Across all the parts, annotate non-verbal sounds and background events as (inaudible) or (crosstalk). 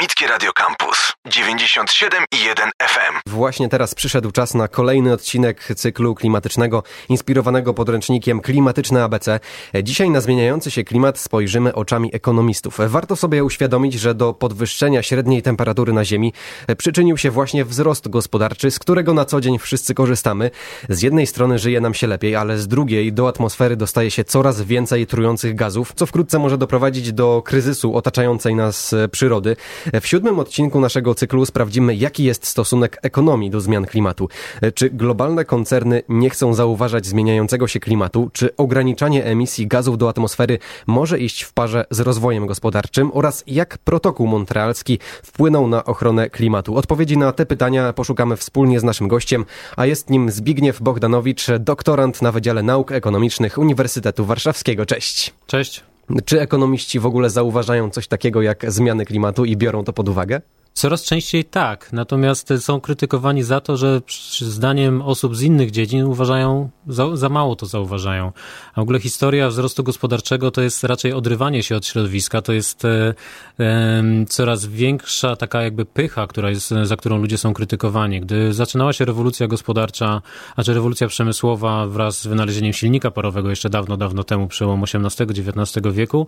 Akademickie Radio Campus 97 i 1 FM. Właśnie teraz przyszedł czas na kolejny odcinek cyklu klimatycznego inspirowanego podręcznikiem Klimatyczne ABC. Dzisiaj na zmieniający się klimat spojrzymy oczami ekonomistów. Warto sobie uświadomić, że do podwyższenia średniej temperatury na Ziemi przyczynił się właśnie wzrost gospodarczy, z którego na co dzień wszyscy korzystamy. Z jednej strony żyje nam się lepiej, ale z drugiej do atmosfery dostaje się coraz więcej trujących gazów, co wkrótce może doprowadzić do kryzysu otaczającej nas przyrody. W siódmym odcinku naszego cyklu sprawdzimy, jaki jest stosunek ekonomii do zmian klimatu. Czy globalne koncerny nie chcą zauważać zmieniającego się klimatu? Czy ograniczanie emisji gazów do atmosfery może iść w parze z rozwojem gospodarczym? Oraz jak protokół montrealski wpłynął na ochronę klimatu? Odpowiedzi na te pytania poszukamy wspólnie z naszym gościem, a jest nim Zbigniew Bogdanowicz, doktorant na Wydziale Nauk Ekonomicznych Uniwersytetu Warszawskiego. Cześć. Cześć. Czy ekonomiści w ogóle zauważają coś takiego jak zmiany klimatu i biorą to pod uwagę? Coraz częściej tak, natomiast są krytykowani za to, że zdaniem osób z innych dziedzin uważają, za, za, mało to zauważają. A w ogóle historia wzrostu gospodarczego to jest raczej odrywanie się od środowiska, to jest e, e, coraz większa taka jakby pycha, która jest, za którą ludzie są krytykowani. Gdy zaczynała się rewolucja gospodarcza, a czy rewolucja przemysłowa wraz z wynalezieniem silnika parowego jeszcze dawno, dawno temu, przełom XVIII-XIX wieku,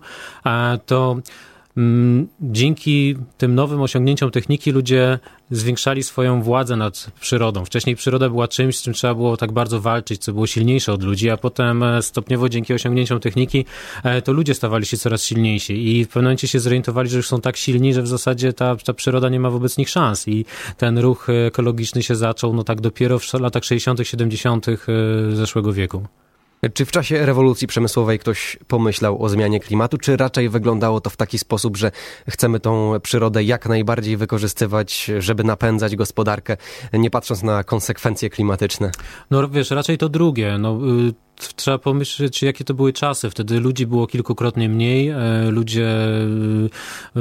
to Mm, dzięki tym nowym osiągnięciom techniki ludzie zwiększali swoją władzę nad przyrodą. Wcześniej przyroda była czymś, z czym trzeba było tak bardzo walczyć, co było silniejsze od ludzi, a potem e, stopniowo dzięki osiągnięciom techniki e, to ludzie stawali się coraz silniejsi i w pewnym momencie się zorientowali, że już są tak silni, że w zasadzie ta, ta przyroda nie ma wobec nich szans i ten ruch ekologiczny się zaczął no tak dopiero w latach 60., 70. E, zeszłego wieku. Czy w czasie rewolucji przemysłowej ktoś pomyślał o zmianie klimatu, czy raczej wyglądało to w taki sposób, że chcemy tą przyrodę jak najbardziej wykorzystywać, żeby napędzać gospodarkę, nie patrząc na konsekwencje klimatyczne? No wiesz, raczej to drugie. No, y, trzeba pomyśleć, jakie to były czasy. Wtedy ludzi było kilkukrotnie mniej, e, ludzie e, e,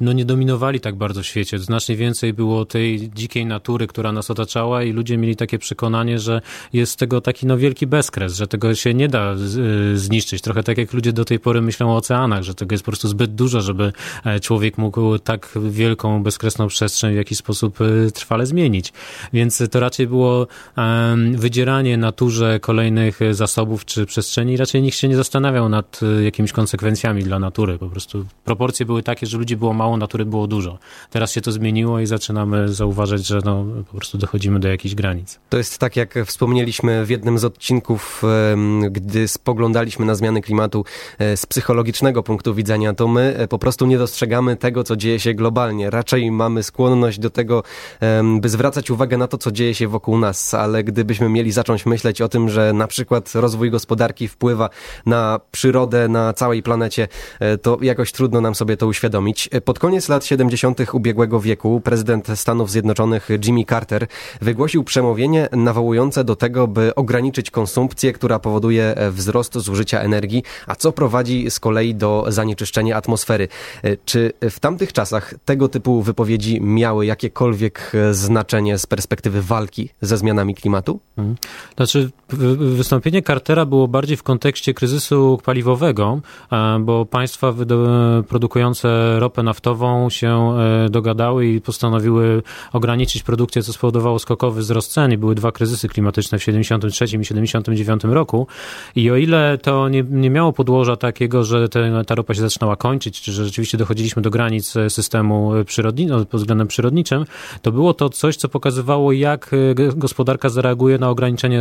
no, nie dominowali tak bardzo w świecie. Znacznie więcej było tej dzikiej natury, która nas otaczała i ludzie mieli takie przekonanie, że jest tego taki no, wielki bezkres, że tego się nie da zniszczyć. Trochę tak jak ludzie do tej pory myślą o oceanach, że tego jest po prostu zbyt dużo, żeby człowiek mógł tak wielką, bezkresną przestrzeń w jakiś sposób trwale zmienić. Więc to raczej było wydzieranie naturze kolejnych zasobów czy przestrzeni, raczej nikt się nie zastanawiał nad e, jakimiś konsekwencjami dla natury. Po prostu proporcje były takie, że ludzi było mało, natury było dużo. Teraz się to zmieniło i zaczynamy zauważać, że no, po prostu dochodzimy do jakichś granic. To jest tak, jak wspomnieliśmy w jednym z odcinków, gdy spoglądaliśmy na zmiany klimatu e, z psychologicznego punktu widzenia, to my e, po prostu nie dostrzegamy tego, co dzieje się globalnie. Raczej mamy skłonność do tego, by zwracać uwagę na to, co dzieje się wokół nas, ale gdybyśmy mieli zacząć myśleć o tym, że na przykład przykład rozwój gospodarki wpływa na przyrodę na całej planecie, e, to jakoś trudno nam sobie to uświadomić. E, pod koniec lat 70. ubiegłego wieku prezydent Stanów Zjednoczonych Jimmy Carter wygłosił przemówienie nawołujące do tego, by ograniczyć konsumpcję, która powoduje e, wzrost zużycia energii, a co prowadzi z kolei do zanieczyszczenia atmosfery. Czy w tamtych czasach tego typu wypowiedzi miały jakiekolwiek znaczenie z perspektywy walki ze zmianami klimatu? Hmm. Znaczy, wystąpienie Cartera było bardziej w kontekście kryzysu paliwowego, e, bo państwa produkujące ropę naftową się e, dogadały i postanowiły ograniczyć produkcję, co spowodowało skokowy wzrost cen. I były dwa kryzysy klimatyczne w 73 i 79 roku. I o ile to nie, nie miało podłoża takiego, że te, ta ropa się zaczynała kończyć, czy że rzeczywiście dochodziliśmy do granic systemu przyrodniczego, pod względem przyrodniczym, to było to coś, co pokazywało, jak e, gospodarka zareaguje na ograniczenie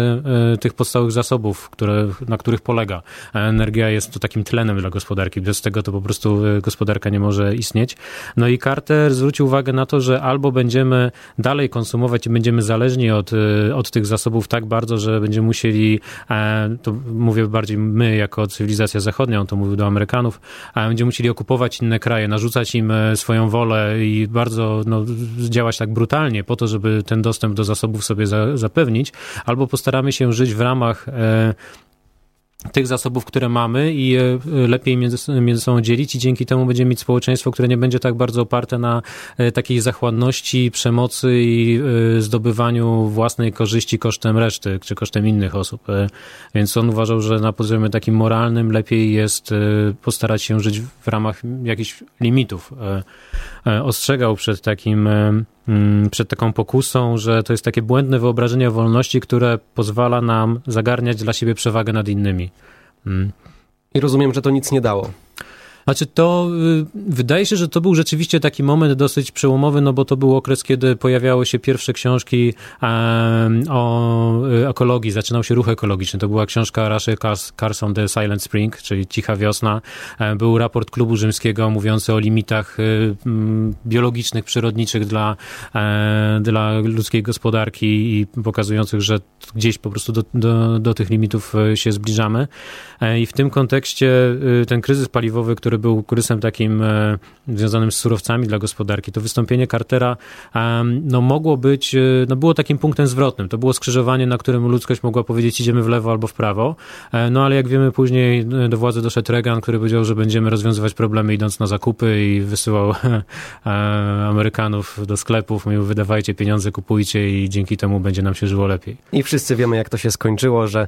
tych podstawowych zasobów zasobów, które, na których polega. A energia jest to takim tlenem dla gospodarki. Bez tego to po prostu e, gospodarka nie może istnieć. No i Carter zwrócił uwagę na to, że albo będziemy dalej konsumować i będziemy zależni od, e, od tych zasobów tak bardzo, że będziemy musieli, e, to mówię bardziej my jako cywilizacja zachodnia, on to mówił do Amerykanów, będziemy musieli okupować inne kraje, narzucać im swoją wolę i bardzo no, działać tak brutalnie po to, żeby ten dostęp do zasobów sobie za, zapewnić, albo postaramy się żyć w ramach E, tych zasobów, które mamy i je lepiej między, między sobą dzielić i dzięki temu będziemy mieć społeczeństwo, które nie będzie tak bardzo oparte na takiej zachładności, przemocy i zdobywaniu własnej korzyści kosztem reszty, czy kosztem innych osób. Więc on uważał, że na poziomie takim moralnym lepiej jest postarać się żyć w ramach jakichś limitów. Ostrzegał przed takim przed taką pokusą, że to jest takie błędne wyobrażenie o wolności, które pozwala nam zagarniać dla siebie przewagę nad innymi. Mm. I rozumiem, że to nic nie dało. Znaczy to y, wydaje się, że to był rzeczywiście taki moment dosyć przełomowy, no bo to był okres, kiedy pojawiały się pierwsze książki o y, ekologii, zaczynał się ruch ekologiczny. To była książka Rachel Carson The Silent Spring, czyli Cicha Wiosna. E, był raport klubu rzymskiego mówiący o limitach y, biologicznych, przyrodniczych dla, e, dla ludzkiej gospodarki i pokazujących, że gdzieś po prostu do, do, do tych limitów się zbliżamy. E, I w tym kontekście ten kryzys paliwowy, który był kryzysem takim e, związanym z surowcami dla gospodarki, to wystąpienie Cartera no, mogło być, e, no, było takim punktem zwrotnym. To było skrzyżowanie, na którym ludzkość mogła powiedzieć idziemy w lewo albo w prawo. E, no ale jak wiemy później do władzy doszedł Reagan, który powiedział, że będziemy rozwiązywać problemy idąc na zakupy i wysyłał (laughs) Amerykanów do sklepów, mówił wydawajcie pieniądze, kupujcie i dzięki temu będzie nam się żyło lepiej. I wszyscy wiemy jak to się skończyło, że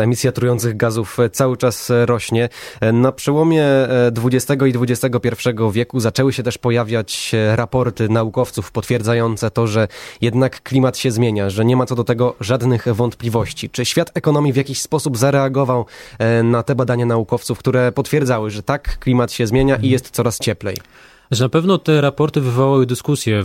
emisja trujących gazów cały czas rośnie. Na przełomie XX i XXI wieku zaczęły się też pojawiać raporty naukowców potwierdzające to, że jednak klimat się zmienia, że nie ma co do tego żadnych wątpliwości. Czy świat ekonomii w jakiś sposób zareagował e, na te badania naukowców, które potwierdzały, że tak, klimat się zmienia i jest coraz cieplej? Że na pewno te raporty wywołały dyskusje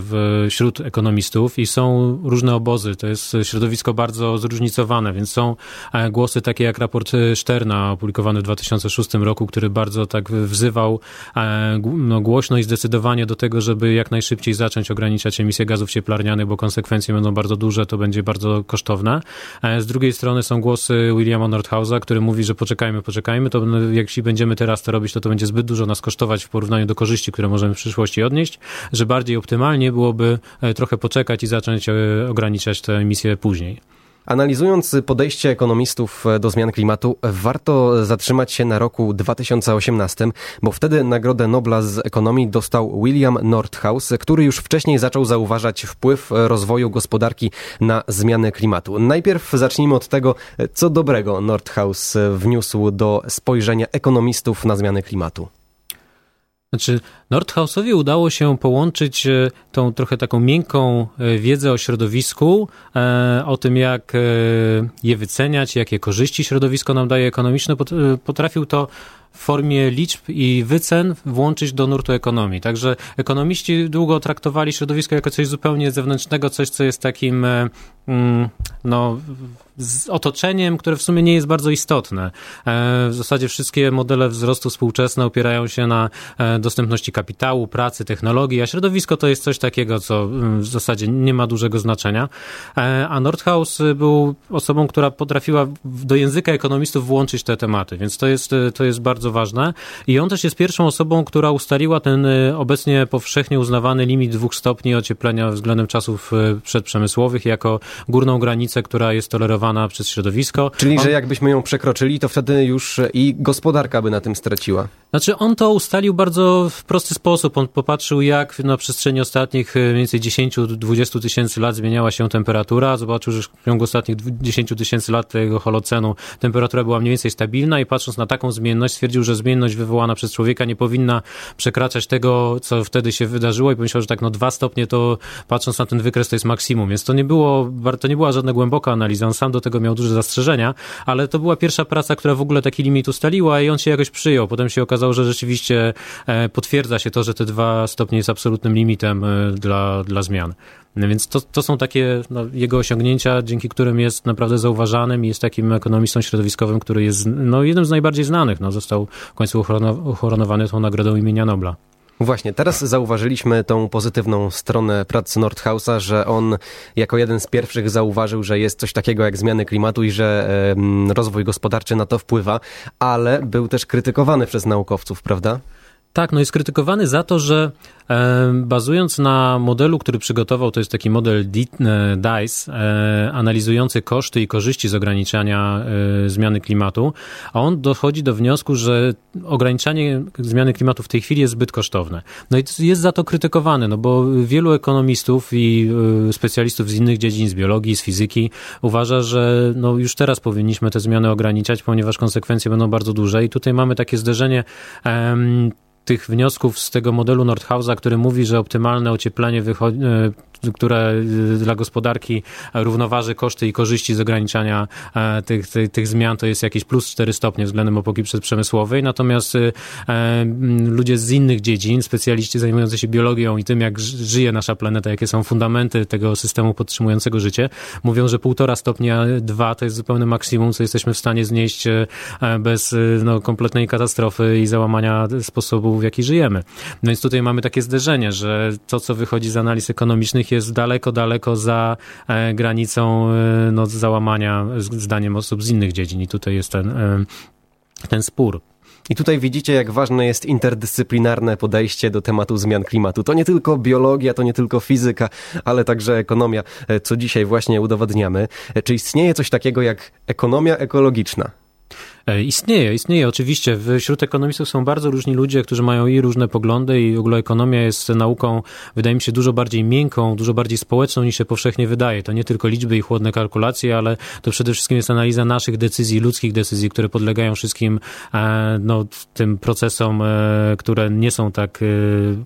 wśród ekonomistów i są różne obozy. To jest środowisko bardzo zróżnicowane, więc są e, głosy takie jak raport Szterna opublikowany w 2006 roku, który bardzo tak wzywał e, no, głośno i zdecydowanie do tego, żeby jak najszybciej zacząć ograniczać emisję gazów cieplarnianych, bo konsekwencje będą bardzo duże, to będzie bardzo kosztowne. E, z drugiej strony są głosy Williama Nordhausa, który mówi, że poczekajmy, poczekajmy, to jeśli będziemy teraz to robić, to to będzie zbyt dużo nas kosztować w porównaniu do korzyści, które możemy przyszłości odnieść, że bardziej optymalnie byłoby e, trochę poczekać i zacząć e, ograniczać te emisje później. Analizując podejście ekonomistów e, do zmian klimatu, warto zatrzymać się na roku 2018, bo wtedy Nagrodę Nobla z ekonomii dostał William Nordhaus, który już wcześniej zaczął zauważać wpływ rozwoju gospodarki na zmiany klimatu. Najpierw zacznijmy od tego, co dobrego Nordhaus wniósł do spojrzenia ekonomistów na zmiany klimatu. Znaczy, Nordhausowi udało się połączyć e, tą trochę taką miękką e, wiedzę o środowisku, e, o tym, jak je wyceniać, jakie korzyści środowisko nam daje ekonomiczne. Potrafił to w formie liczb i wycen włączyć do nurtu ekonomii. Także ekonomiści długo traktowali środowisko jako coś zupełnie zewnętrznego, coś, co jest takim mm, no, z otoczeniem, które w sumie nie jest bardzo istotne. E, w zasadzie wszystkie modele wzrostu współczesne opierają się na e, dostępności kapitału, pracy, technologii, a środowisko to jest coś takiego, co mm, w zasadzie nie ma dużego znaczenia. E, a Nordhaus był osobą, która potrafiła do języka ekonomistów włączyć te tematy, więc to jest, to jest bardzo ważne. I on też jest pierwszą osobą, która ustaliła ten obecnie powszechnie uznawany limit dwóch stopni ocieplenia względem czasów przedprzemysłowych jako górną granicę, która jest tolerowana przez środowisko. Czyli, on... że jakbyśmy ją przekroczyli, to wtedy już i gospodarka by na tym straciła. Znaczy, on to ustalił bardzo w prosty sposób. On popatrzył, jak na przestrzeni ostatnich e, mniej więcej 10-20 tysięcy lat zmieniała się temperatura. Zobaczył, że w ciągu ostatnich 10 tysięcy lat tego holocenu temperatura była mniej więcej stabilna i patrząc na taką zmienność, stwierdził, że zmienność wywołana przez człowieka nie powinna przekraczać tego, co wtedy się wydarzyło i pomyślał, że tak, no dwa stopnie to patrząc na ten wykres to jest maksimum. Więc to nie było, to nie była żadna głęboka analiza. On sam do tego miał duże zastrzeżenia, ale to była pierwsza praca, która w ogóle taki limit ustaliła i on się jakoś przyjął. Potem się okazało, że rzeczywiście e, potwierdza się to, że te dwa stopnie jest absolutnym limitem e, dla, dla zmian. No więc to, to są takie no, jego osiągnięcia, dzięki którym jest naprawdę zauważanym i jest takim ekonomistą środowiskowym, który jest no, jednym z najbardziej znanych. No, został w końcu uhoronowany tą nagrodą imienia Nobla. Właśnie, teraz zauważyliśmy tą pozytywną stronę pracy Nordhausa, że on jako jeden z pierwszych zauważył, że jest coś takiego jak zmiany klimatu i że rozwój gospodarczy na to wpływa, ale był też krytykowany przez naukowców, prawda? Tak, no jest krytykowany za to, że bazując na modelu, który przygotował, to jest taki model DICE, e, analizujący koszty i korzyści z ograniczania e, zmiany klimatu, a on dochodzi do wniosku, że ograniczanie zmiany klimatu w tej chwili jest zbyt kosztowne. No i jest za to krytykowany, no bo wielu ekonomistów i e, specjalistów z innych dziedzin, z biologii, z fizyki uważa, że no już teraz powinniśmy te zmiany ograniczać, ponieważ konsekwencje będą bardzo duże i tutaj mamy takie zderzenie tych wniosków z tego modelu Nordhausa, który mówi, że optymalne ocieplenie wychodzi, e, które y, dla gospodarki równoważy koszty i korzyści z ograniczania e, tych, tych, tych zmian, to jest jakieś plus 4 stopnie względem epoki przedprzemysłowej. Natomiast y, e, ludzie z innych dziedzin, specjaliści zajmujący się biologią i tym, jak żyje nasza planeta, jakie są fundamenty tego systemu podtrzymującego życie, mówią, że półtora stopnia, dwa to jest zupełne maksimum, co jesteśmy w stanie znieść e, bez no, kompletnej katastrofy i załamania sposobu, w jaki żyjemy. No więc tutaj mamy takie zderzenie, że to, co wychodzi z analiz ekonomicznych, jest daleko, daleko za e, granicą e, no, załamania zdaniem osób z innych dziedzin. I tutaj jest ten, e, ten spór. I tutaj widzicie, jak ważne jest interdyscyplinarne podejście do tematu zmian klimatu. To nie tylko biologia, to nie tylko fizyka, ale także ekonomia, co dzisiaj właśnie udowadniamy. Czy istnieje coś takiego jak ekonomia ekologiczna? E, istnieje, istnieje. Oczywiście wśród ekonomistów są bardzo różni ludzie, którzy mają i różne poglądy i w ogóle ekonomia jest nauką, wydaje mi się, dużo bardziej miękką, dużo bardziej społeczną niż się powszechnie wydaje. To nie tylko liczby i chłodne kalkulacje, ale to przede wszystkim jest analiza naszych decyzji, ludzkich decyzji, które podlegają wszystkim e, no, tym procesom, e, które nie są tak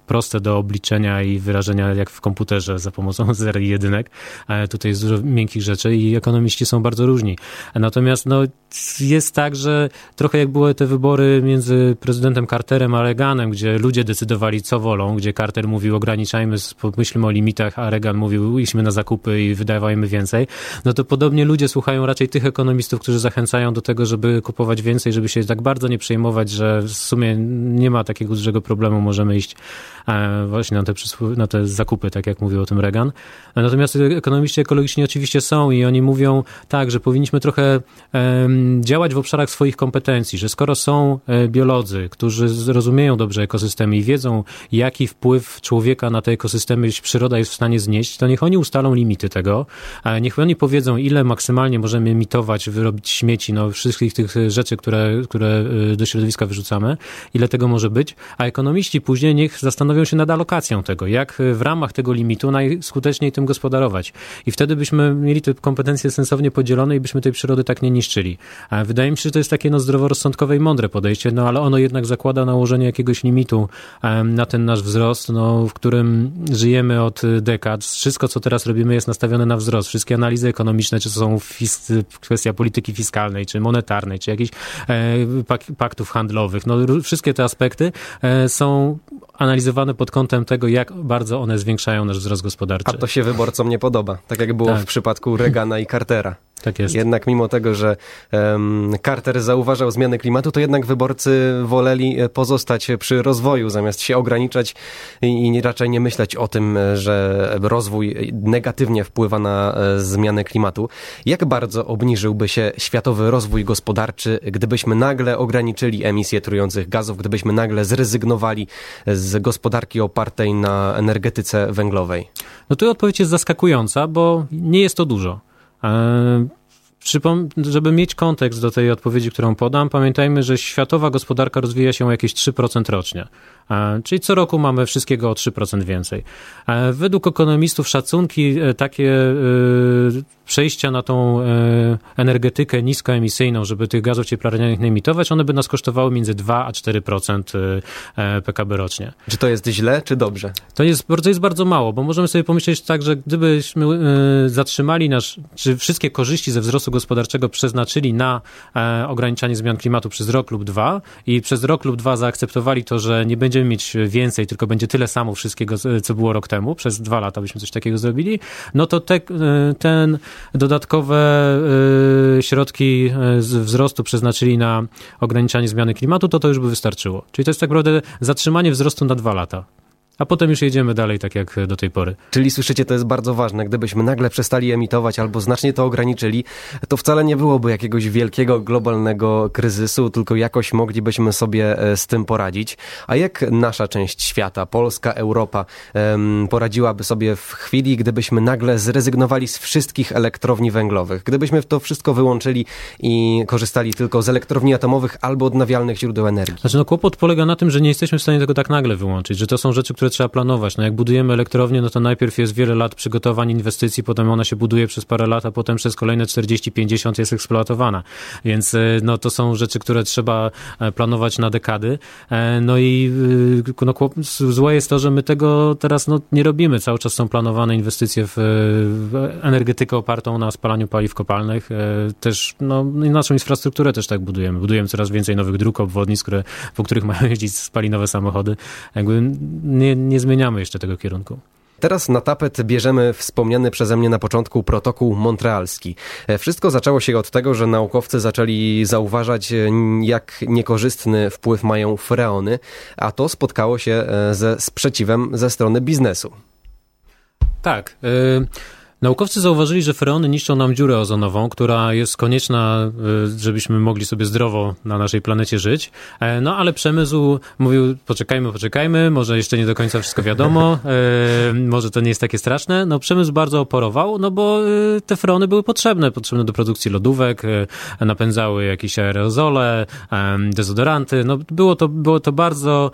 proste do obliczenia i wyrażenia jak w komputerze za pomocą (laughs) zer i jedynek. Tutaj jest dużo miękkich rzeczy i ekonomiści są bardzo różni. Natomiast no, jest tak, że że trochę jak były te wybory między prezydentem Carterem a Reaganem, gdzie ludzie decydowali co wolą, gdzie Carter mówił ograniczajmy, pomyślmy o limitach, a Reagan mówił idźmy na zakupy i wydawajmy więcej, no to podobnie ludzie słuchają raczej tych ekonomistów, którzy zachęcają do tego, żeby kupować więcej, żeby się tak bardzo nie przejmować, że w sumie nie ma takiego dużego problemu, możemy iść e, właśnie na te, na te zakupy, tak jak mówił o tym Reagan. Natomiast ekonomiści ekologiczni oczywiście są i oni mówią tak, że powinniśmy trochę działać w obszarach swoich swoich kompetencji, że skoro są e, biolodzy, którzy zrozumieją dobrze ekosystemy i wiedzą, jaki wpływ człowieka na te ekosystemy przyroda jest w stanie znieść, to niech oni ustalą limity tego, niech oni powiedzą, ile maksymalnie możemy emitować, wyrobić śmieci, no wszystkich tych rzeczy, które, które e, do środowiska wyrzucamy, ile tego może być, a ekonomiści później niech zastanowią się nad alokacją tego, jak w ramach tego limitu najskuteczniej tym gospodarować. I wtedy byśmy mieli te kompetencje sensownie podzielone i byśmy tej przyrody tak nie niszczyli. Wydaje mi się, że to jest takie no zdroworozsądkowe i mądre podejście, no ale ono jednak zakłada nałożenie jakiegoś limitu na ten nasz wzrost, no, w którym żyjemy od dekad. Wszystko, co teraz robimy jest nastawione na wzrost. Wszystkie analizy ekonomiczne, czy to są kwestia polityki fiskalnej, czy monetarnej, czy jakichś e, paktów handlowych, no wszystkie te aspekty e, są analizowane pod kątem tego, jak bardzo one zwiększają nasz wzrost gospodarczy. A to się wyborcom nie podoba, tak jak było tak. w przypadku Reagana i Cartera. Tak jest. Jednak mimo tego, że um, Carter zauważał zmiany klimatu, to jednak wyborcy woleli e, pozostać przy rozwoju, zamiast się ograniczać i, i raczej nie myśleć o tym, że rozwój negatywnie wpływa na e, zmianę klimatu. Jak bardzo obniżyłby się światowy rozwój gospodarczy, gdybyśmy nagle ograniczyli emisję trujących gazów, gdybyśmy nagle zrezygnowali z gospodarki opartej na energetyce węglowej? No tu odpowiedź jest zaskakująca, bo nie jest to dużo. Żeby mieć kontekst do tej odpowiedzi, którą podam, pamiętajmy, że światowa gospodarka rozwija się o jakieś 3% rocznie. Czyli co roku mamy wszystkiego o 3% więcej. Według ekonomistów szacunki e, takie e, przejścia na tą e, energetykę niskoemisyjną, żeby tych gazów cieplarnianych nie emitować, one by nas kosztowały między 2 a 4% PKB rocznie. Czy to jest źle, czy dobrze? To jest, to jest bardzo mało, bo możemy sobie pomyśleć tak, że gdybyśmy zatrzymali nasz, czy wszystkie korzyści ze wzrostu gospodarczego przeznaczyli na ograniczanie zmian klimatu przez rok lub dwa i przez rok lub dwa zaakceptowali to, że nie będzie będziemy mieć więcej, tylko będzie tyle samo wszystkiego, co było rok temu, przez dwa lata byśmy coś takiego zrobili, no to te, ten dodatkowe e, środki e, z wzrostu przeznaczyli na ograniczanie zmiany klimatu, to to już by wystarczyło. Czyli to jest tak naprawdę zatrzymanie wzrostu na dwa lata. A potem już jedziemy dalej tak jak do tej pory. Czyli słyszycie, to jest bardzo ważne. Gdybyśmy nagle przestali emitować albo znacznie to ograniczyli, to wcale nie byłoby jakiegoś wielkiego globalnego kryzysu, tylko jakoś moglibyśmy sobie e, z tym poradzić. A jak nasza część świata, Polska, Europa, poradziłaby sobie w chwili, gdybyśmy nagle zrezygnowali z wszystkich elektrowni węglowych? Gdybyśmy to wszystko wyłączyli i korzystali tylko z elektrowni atomowych albo odnawialnych źródeł energii? Znaczy, no kłopot polega na tym, że nie jesteśmy w stanie tego tak nagle wyłączyć, że to są rzeczy, które trzeba planować. No jak budujemy elektrownię, no to najpierw jest wiele lat przygotowań, inwestycji, potem ona się buduje przez parę lat, a potem przez kolejne 40-50 jest eksploatowana. Więc e, no to są rzeczy, które trzeba e, planować na dekady. E, no i no, złe jest to, że my tego teraz no, nie robimy. Cały czas są planowane inwestycje w, w energetykę opartą na spalaniu paliw kopalnych. Też no, naszą infrastrukturę też tak budujemy. Budujemy coraz więcej nowych dróg, obwodnic, które, po których (laughs) mają jeździć spalinowe samochody. Jakby nie, nie zmieniamy jeszcze tego kierunku. Teraz na tapet bierzemy wspomniany przeze mnie na początku protokół montrealski. E, wszystko zaczęło się od tego, że naukowcy zaczęli zauważać, e, jak niekorzystny wpływ mają freony, a to spotkało się e, ze sprzeciwem ze strony biznesu. Tak. Y Naukowcy zauważyli, że freony niszczą nam dziurę ozonową, która jest konieczna, y, żebyśmy mogli sobie zdrowo na naszej planecie żyć. E, no ale przemysł mówił, poczekajmy, poczekajmy, może jeszcze nie do końca wszystko wiadomo, (laughs) e, może to nie jest takie straszne. No przemysł bardzo oporował, no bo y, te freony były potrzebne, potrzebne do produkcji lodówek, e, napędzały jakieś aerozole, dezodoranty. No było to, było to bardzo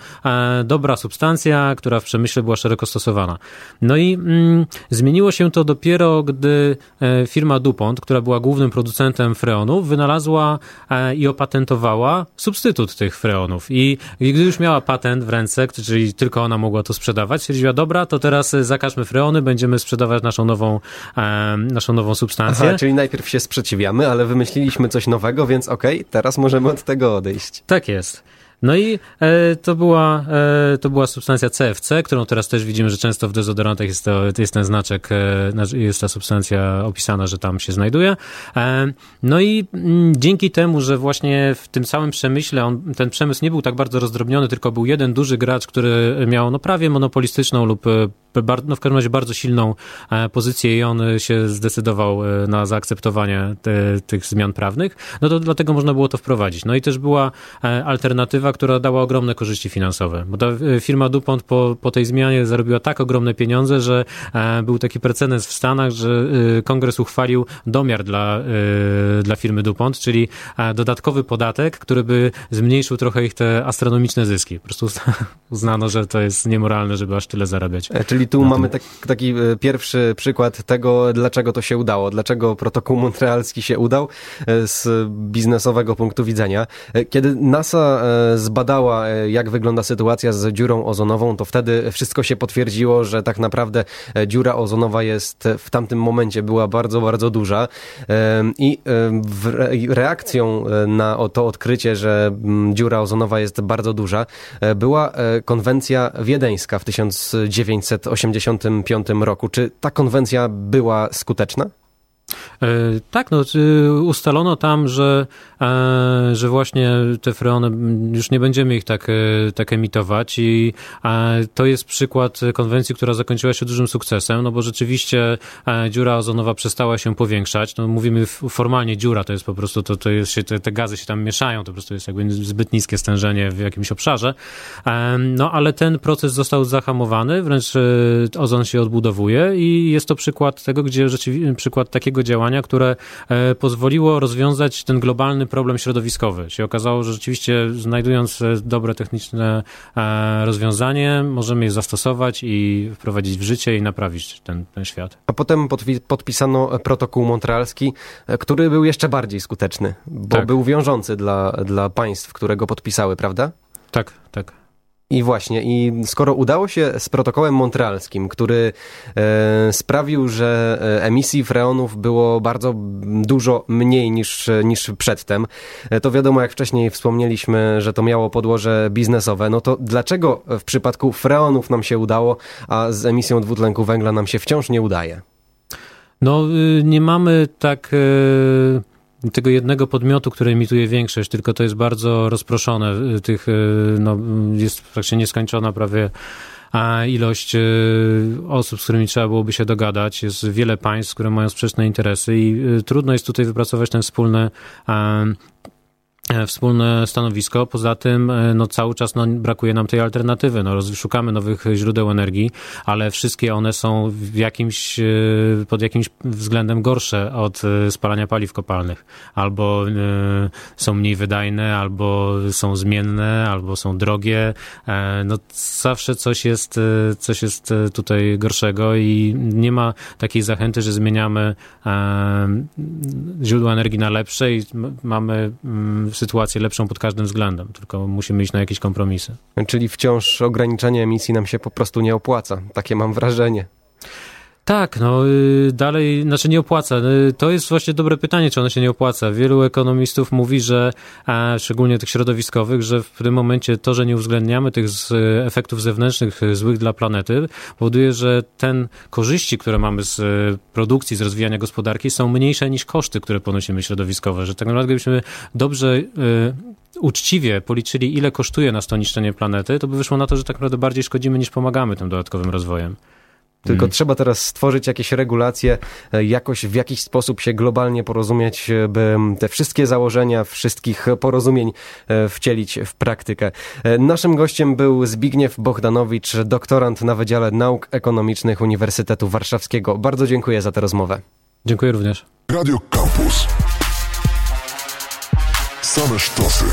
dobra substancja, która w przemyśle była szeroko stosowana. No i mm, zmieniło się to dopiero dopiero gdy e, firma DuPont, która była głównym producentem freonów, wynalazła e, i opatentowała substytut tych freonów. I, gdy już miała patent w ręce, czyli tylko ona mogła to sprzedawać, stwierdziła, dobra, to teraz zakażmy freony, będziemy sprzedawać naszą nową, e, naszą nową substancję. Aha, czyli najpierw się sprzeciwiamy, ale wymyśliliśmy coś nowego, więc okej, okay, teraz możemy od tego odejść. Tak jest. No i e, to, była, e, to była substancja CFC, którą teraz też widzimy, że często w dezodorantach jest, to, jest ten znaczek, e, jest ta substancja opisana, że tam się znajduje. E, no i m, mm, dzięki temu, że właśnie w tym całym przemyśle, on, ten przemysł nie był tak bardzo rozdrobniony, tylko był jeden duży gracz, który miał no, prawie monopolistyczną lub e, no w każdym razie bardzo silną e, pozycję i on się zdecydował na zaakceptowanie te, tych zmian prawnych, no to dlatego można było to wprowadzić. No i też była alternatywa która dała ogromne korzyści finansowe. Bo ta e, firma DuPont po, po tej zmianie zarobiła tak ogromne pieniądze, że e, był taki precedens w Stanach, że e, kongres uchwalił domiar dla, dla firmy DuPont, czyli dodatkowy podatek, który by zmniejszył trochę ich te astronomiczne zyski. Po prostu (laughs) uznano, że to jest niemoralne, żeby aż tyle zarabiać. Czyli tu mamy tak, taki pierwszy przykład tego, dlaczego to się udało, dlaczego protokół montrealski się udał z biznesowego punktu widzenia. Kiedy NASA zbadała, e, jak wygląda sytuacja z dziurą ozonową, to wtedy wszystko się potwierdziło, że tak naprawdę e, dziura ozonowa jest w tamtym momencie była bardzo, bardzo duża i reakcją e, na to odkrycie, że mm, dziura ozonowa jest bardzo duża, była konwencja wiedeńska w 1985 roku. Czy ta konwencja była skuteczna? E, tak, no, ustalono tam, że, e, że właśnie te freony, już nie będziemy ich tak, e, tak emitować i to jest przykład konwencji, która zakończyła się dużym sukcesem, no bo rzeczywiście dziura ozonowa przestała się powiększać. No, mówimy formalnie dziura, to jest po prostu, to, to jest te, te gazy się tam mieszają, to po prostu jest jakby zbyt niskie stężenie w jakimś obszarze. No ale ten proces został zahamowany, wręcz ozon się odbudowuje i jest to przykład tego, gdzie rzeczywiście, przykład takiego działania, które e, pozwoliło rozwiązać ten globalny problem środowiskowy. Się okazało, że rzeczywiście znajdując e, dobre techniczne e, rozwiązanie, możemy je zastosować i wprowadzić w życie i naprawić ten, ten świat. A potem podpisano protokół montrealski, który był jeszcze bardziej skuteczny, bo tak. był wiążący dla, dla państw, które go podpisały, prawda? Tak, tak. I właśnie, i skoro udało się z protokołem montrealskim, który e, sprawił, że e, emisji freonów było bardzo dużo mniej niż, niż przedtem, e, to wiadomo, jak wcześniej wspomnieliśmy, że to miało podłoże biznesowe, no to dlaczego w przypadku freonów nam się udało, a z emisją dwutlenku węgla nam się wciąż nie udaje? No, y, nie mamy tak... Y tego jednego podmiotu, który emituje większość, tylko to jest bardzo rozproszone. Tych, y, no, jest praktycznie nieskończona prawie a ilość osób, z którymi trzeba byłoby się dogadać. Jest wiele państw, które mają sprzeczne interesy i trudno jest tutaj wypracować ten wspólny wspólne stanowisko. Poza tym e, no, cały czas no, brakuje nam tej alternatywy. No, szukamy nowych źródeł energii, ale wszystkie one są w jakimś, e, pod jakimś względem gorsze od spalania paliw kopalnych. Albo są mniej wydajne, albo są zmienne, albo są drogie. No, zawsze coś jest, coś jest tutaj gorszego i nie ma takiej zachęty, że zmieniamy źródła energii na lepsze i mamy mm, sytuację lepszą pod każdym względem, tylko musimy iść na jakieś kompromisy. Czyli wciąż ograniczenie emisji nam się po prostu nie opłaca. Takie mam wrażenie. Tak, no y, dalej, znaczy nie opłaca. Y, to jest właśnie dobre pytanie, czy ono się nie opłaca. Wielu ekonomistów mówi, że, a szczególnie tych środowiskowych, że w tym momencie to, że nie uwzględniamy tych efektów zewnętrznych złych dla planety, powoduje, że ten korzyści, które mamy z produkcji, z rozwijania gospodarki są mniejsze niż koszty, które ponosimy środowiskowe. Że tak naprawdę gdybyśmy dobrze y, uczciwie policzyli, ile kosztuje nas to niszczenie planety, to by wyszło na to, że tak naprawdę bardziej szkodzimy niż pomagamy tym dodatkowym rozwojem. Tylko mm. trzeba teraz stworzyć jakieś regulacje, e, jakoś w jakiś sposób się globalnie porozumieć, e, by te wszystkie założenia, wszystkich porozumień e, wcielić w praktykę. Naszym gościem był Zbigniew Bohdanowicz, doktorant na Wydziale Nauk Ekonomicznych Uniwersytetu Warszawskiego. Bardzo dziękuję za tę rozmowę. Dziękuję również. Radio Campus. Same sztosy.